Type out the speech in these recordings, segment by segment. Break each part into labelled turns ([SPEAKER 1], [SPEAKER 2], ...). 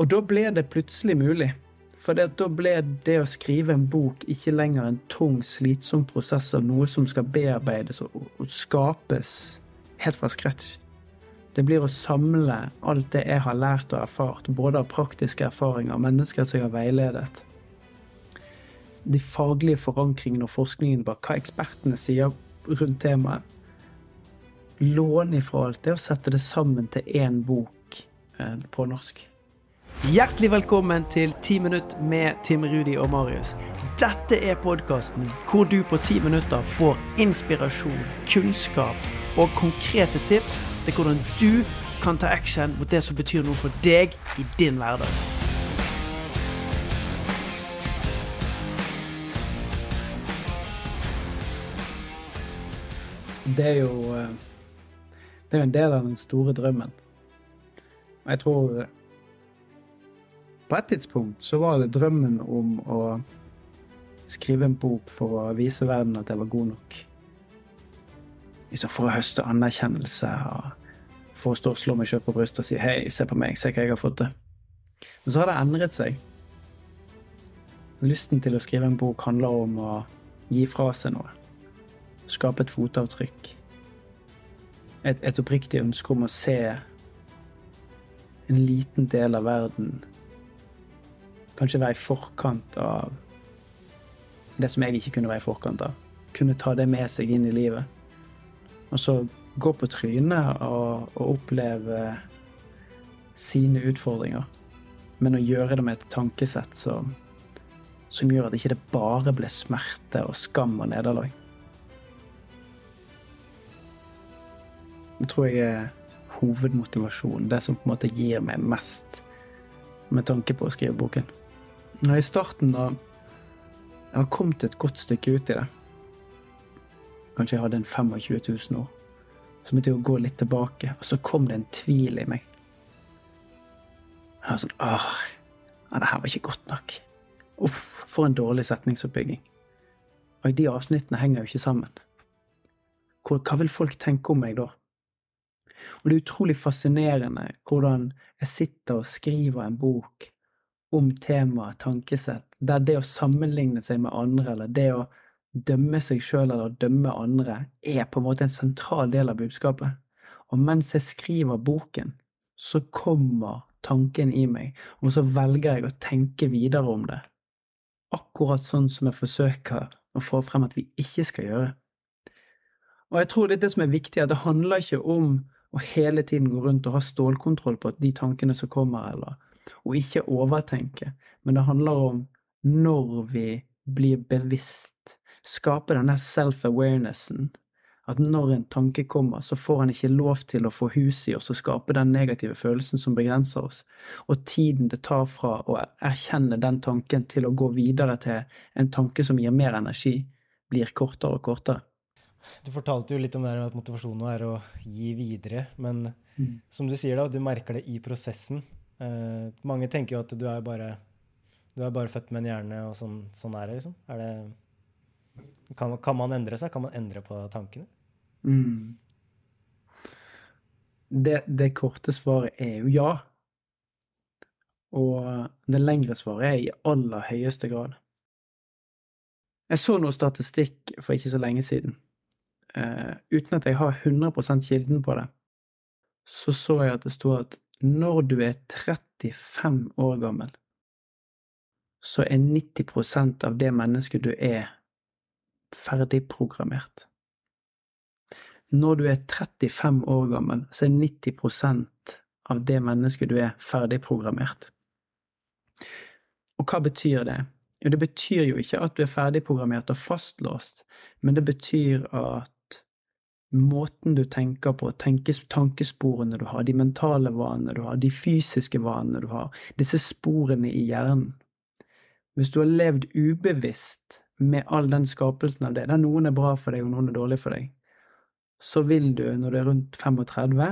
[SPEAKER 1] Og da ble det plutselig mulig. For da ble det å skrive en bok ikke lenger en tung, slitsom prosess av noe som skal bearbeides og, skapes helt fra scratch. Det blir å samle alt det jeg har lært og erfart, både av praktiske erfaringer og mennesker som jeg har veiledet. De faglige forankringene og forskningen bak hva ekspertene sier rundt temaet. Låne ifra alt det og sette det sammen til én bok eh, på norsk. Hjertelig velkommen til 10 minutt med Tim Rudi og Marius. Dette er podkasten hvor du på ti minutter får inspirasjon, kunnskap og konkrete tips til hvordan du kan ta action mot det som betyr noe for deg i din hverdag. Det er jo eh, Det er jo en del av den store drømmen. Jeg tror på et tidspunkt så var det drømmen om å skrive en bok for å vise verden at jeg var god nok. Liksom for å høste anerkjennelse og for å stå og slå meg sjøl på brystet og si 'hei, se på meg, se hva jeg har fått til'. Men så har det endret seg. Lysten til å skrive en bok handler om å gi fra seg noe. Skape et fotavtrykk. Et, et oppriktig ønske om å se en liten del av verden Kanskje være i forkant av det som jeg ikke kunne være i forkant av. Kunne ta det med seg inn i livet. Og så gå på trynet og, og oppleve sine utfordringer. Men å gjøre det med et tankesett som, som gjør at det ikke bare ble smerte og skam og nederlag. Det tror jeg er hovedmotivasjonen. Det som på en måte gir meg mest med tanke på å skrive boken. I starten, da jeg har kommet et godt stykke ut i det Kanskje jeg hadde en 25 000 år. Så måtte jeg gå litt tilbake, og så kom det en tvil i meg. Jeg var sånn Åh, ja, det her var ikke godt nok. Uff, for en dårlig setningsoppbygging. Og de avsnittene henger jo ikke sammen. Hva vil folk tenke om meg da? Og det er utrolig fascinerende hvordan jeg sitter og skriver en bok om temaet tankesett, der det å sammenligne seg med andre, eller det å dømme seg sjøl eller dømme andre, er på en måte en sentral del av budskapet. Og mens jeg skriver boken, så kommer tanken i meg, og så velger jeg å tenke videre om det. Akkurat sånn som jeg forsøker å få frem at vi ikke skal gjøre. Og jeg tror det er det som er viktig, at det handler ikke om å hele tiden gå rundt og ha stålkontroll på de tankene som kommer, eller og ikke overtenke, men det handler om når vi blir bevisst, skape denne self-awarenessen, at når en tanke kommer, så får han ikke lov til å få hus i oss og skape den negative følelsen som begrenser oss, og tiden det tar fra å erkjenne den tanken til å gå videre til en tanke som gir mer energi, blir kortere og kortere.
[SPEAKER 2] Du fortalte jo litt om det at motivasjonen er å gi videre, men mm. som du sier da, du merker det i prosessen. Uh, mange tenker jo at du er bare du er bare født med en hjerne, og sånn, sånn er det, liksom. Er det, kan, kan, man endre seg? Kan man endre på tankene? Mm.
[SPEAKER 1] Det, det, korte svaret er jo ja. Og det lengre svaret er i aller høyeste grad. Jeg så noe statistikk for ikke så lenge siden. Uh, uten at jeg har 100% kilden på det, så så jeg at det sto at når du er 35 år gammel, så er 90% av det mennesket du er, ferdigprogrammert. Når du er 35 år gammel, så er 90% av det mennesket du er, ferdigprogrammert. Og hva betyr det? Jo, det betyr jo ikke at du er ferdigprogrammert og fastlåst, men det betyr at måten du tenker på, tenkes, tankesporene du har, de mentale vanene du har, de fysiske vanene du har, disse sporene i hjernen. Hvis du har levd ubevisst med all den skapelsen av det, der noen er bra for deg og noen er dårlig for deg, så vil du, når du er rundt 35,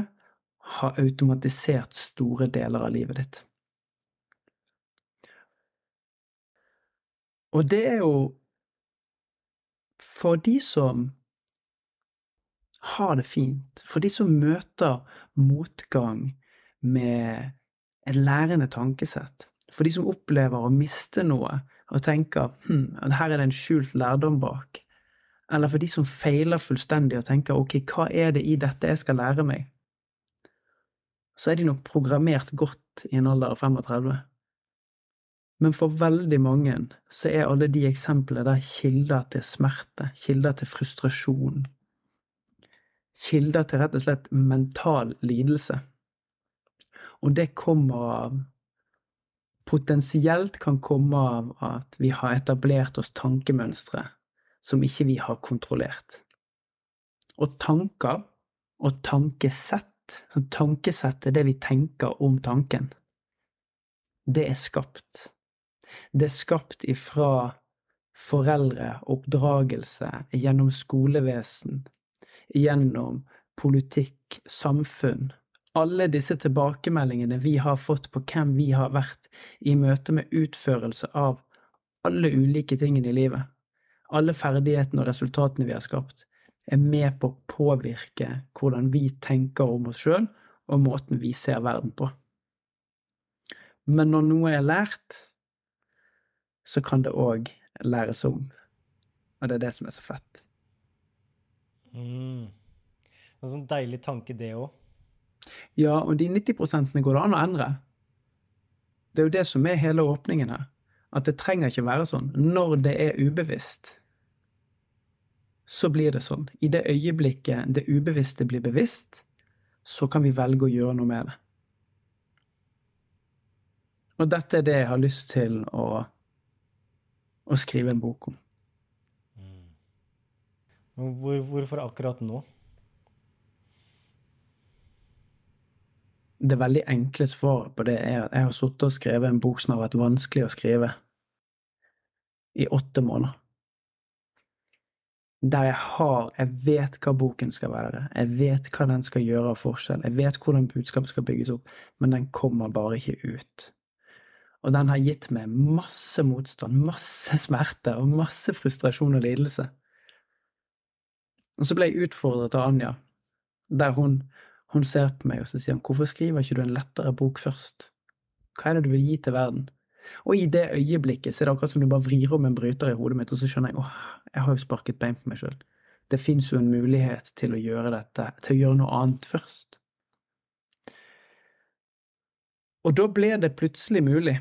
[SPEAKER 1] ha automatisert store deler av livet ditt. Og det er jo for de som ha det fint. For de som møter motgang med et lærende tankesett. For de som opplever å miste noe og tenker hm, her er det en skjult lærdom bak. Eller for de som feiler fullstendig og tenker ok, hva er det i dette jeg skal lære meg? Så er de nok programmert godt i en alder av 35. Men for veldig mange så er alle de eksemplene der kilder til smerte, kilder til frustrasjon, kilder til rett og slett mental lidelse. Og det kommer av Potensielt kan komme av at vi har etablert oss tankemønstre som ikke vi har kontrollert. Og tanker og tankesett, så tankesett er det vi tenker om tanken, det er skapt. Det er skapt ifra foreldre, oppdragelse, gjennom skolevesen, gjennom politikk, samfunn, alle disse tilbakemeldingene vi har fått på hvem vi har vært i møte med utførelse av alle ulike tingene i livet, alle ferdighetene og resultatene vi har skapt, er med på å påvirke hvordan vi tenker om oss sjøl og måten vi ser verden på. Men når noe er lært, så kan det òg læres om. Og det er det som er så fett.
[SPEAKER 2] Mm. En sånn deilig tanke, det òg.
[SPEAKER 1] Ja, og de 90 går det an å endre. Det er jo det som er hele åpningen her. At det trenger ikke være sånn. Når det er ubevisst, så blir det sånn. I det øyeblikket det ubevisste blir bevisst, så kan vi velge å gjøre noe med det. Og dette er det jeg har lyst til å, å skrive en bok om.
[SPEAKER 2] Hvor, hvorfor akkurat nå?
[SPEAKER 1] det veldig enkle svaret på det er at jeg har sittet og skrevet en bok som har vært vanskelig å skrive i åtte måneder. Der jeg har Jeg vet hva boken skal være, jeg vet hva den skal gjøre av forskjell, jeg vet hvordan budskapet skal bygges opp, men den kommer bare ikke ut. Og den har gitt meg masse motstand, masse smerte og masse frustrasjon og lidelse. Og så ble jeg utfordret av Anja, der hun hun ser på meg og så sier han, hvorfor skriver ikke du en lettere bok først? Hva er det du vil gi til verden? Og i det øyeblikket så er det akkurat som du bare vrir om en bryter i hodet mitt, og så skjønner jeg åh, jeg har jo sparket bein på meg sjøl. Det fins jo en mulighet til å gjøre dette, til å gjøre noe annet først. Og da ble det plutselig mulig,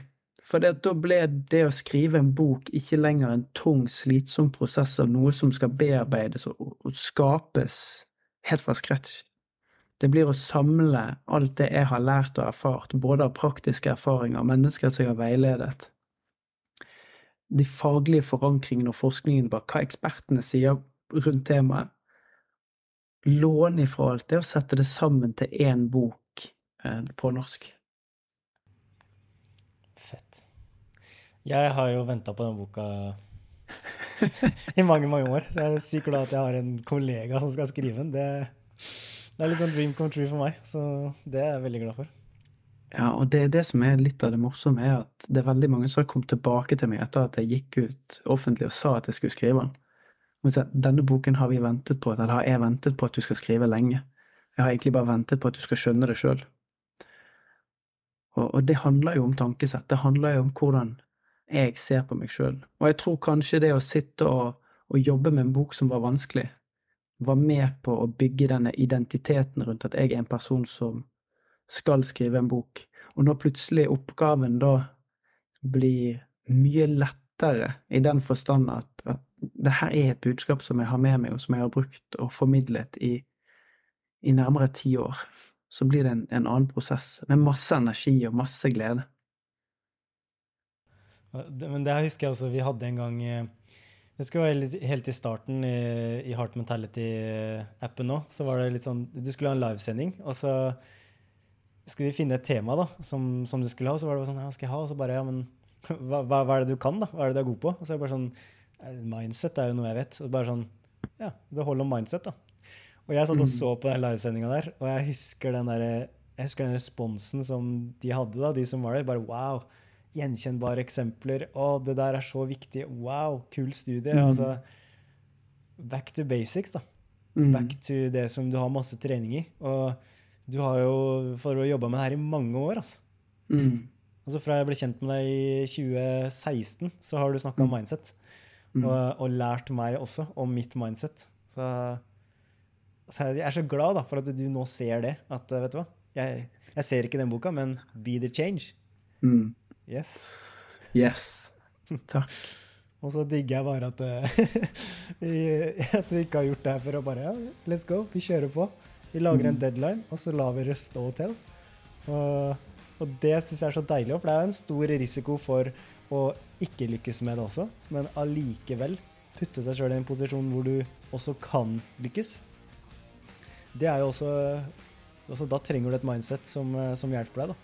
[SPEAKER 1] for da ble det å skrive en bok ikke lenger en tung, slitsom prosess av noe som skal bearbeides og, og skapes helt fra scratch. Det blir å samle alt det jeg har lært og erfart, både av praktiske erfaringer mennesker som jeg har veiledet. De faglige forankringene og forskningen bak hva ekspertene sier rundt temaet. Låne ifra alt det og sette det sammen til én bok eh, på norsk.
[SPEAKER 2] Fett. Jeg har jo venta på den boka i mange, mange år. Så jeg er sykt glad at jeg har en kollega som skal skrive den. Det det er litt sånn dream come true for meg, så det er jeg veldig glad for.
[SPEAKER 1] Ja, og det er det som er litt av det morsomme, er at det er veldig mange som har kommet tilbake til meg etter at jeg gikk ut offentlig og sa at jeg skulle skrive den. Denne boken har vi ventet på, eller har jeg ventet på at du skal skrive lenge. Jeg har egentlig bare ventet på at du skal skjønne det sjøl. Og, og, det handler jo om tankesett. Det handler jo om hvordan jeg ser på meg sjøl. Og jeg tror kanskje det å sitte og, og jobbe med en bok som var vanskelig, var med på å bygge denne identiteten rundt at jeg er en person som skal skrive en bok. Og når plutselig oppgaven da blir mye lettere, i den forstand at, at det her er et budskap som jeg har med meg, og som jeg har brukt og formidlet i, i nærmere ti år, så blir det en, en, annen prosess med masse energi og masse glede.
[SPEAKER 2] Men det husker jeg også vi hadde en gang eh, det skulle være helt i starten i, i Heart Mentality-appen nå. Så var det litt sånn Du skulle ha en livesending, og så skulle vi finne et tema da, som, som du skulle ha. Og så var det sånn Ja, skal jeg ha? Og så bare Ja, men hva, hva, hva, er det du kan, da? Hva er det du er god på? Og så er det bare sånn «Eh, Mindset er jo noe jeg vet. Og bare sånn Ja, det holder om mindset, da. Og jeg satt og så på den livesendinga der, og jeg husker den der, jeg husker den responsen som de hadde, da, de som var der. Bare wow gjenkjennbare eksempler. 'Å, det der er så viktig. Wow, kul studie.' Mm. Altså, back to basics, da. Mm. Back to det som du har masse trening i. Og du har jo for å jobba med det her i mange år, altså.
[SPEAKER 1] Mm.
[SPEAKER 2] Altså Fra jeg ble kjent med deg i 2016, så har du snakka om mindset.
[SPEAKER 1] Mm.
[SPEAKER 2] Og, og lært meg også om mitt mindset. Så, så jeg er så glad da, for at du nå ser det. At vet du hva, jeg, jeg ser ikke den boka, men be the change.
[SPEAKER 1] Mm.
[SPEAKER 2] Yes.
[SPEAKER 1] Yes. Takk.
[SPEAKER 2] Og så digger jeg bare at, eh, at vi ikke har gjort det her for å bare ja, let's go, vi kjører på. Vi lager en
[SPEAKER 1] Mm.
[SPEAKER 2] deadline, og så lar vi det stå til. Og, og det syns jeg er så deilig, for det er en stor risiko for å ikke lykkes med det også, men allikevel putte seg sjøl i en posisjon hvor du også kan lykkes. Det er jo også, også Da trenger du et mindset som, eh, som hjelper deg, da.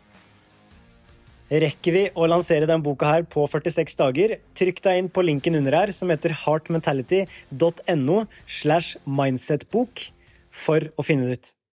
[SPEAKER 2] Rekker vi å lansere denne boka her på 46 dager? Trykk deg inn på linken under her, som heter heartmentality.no slash mindsetbok, for å finne det ut.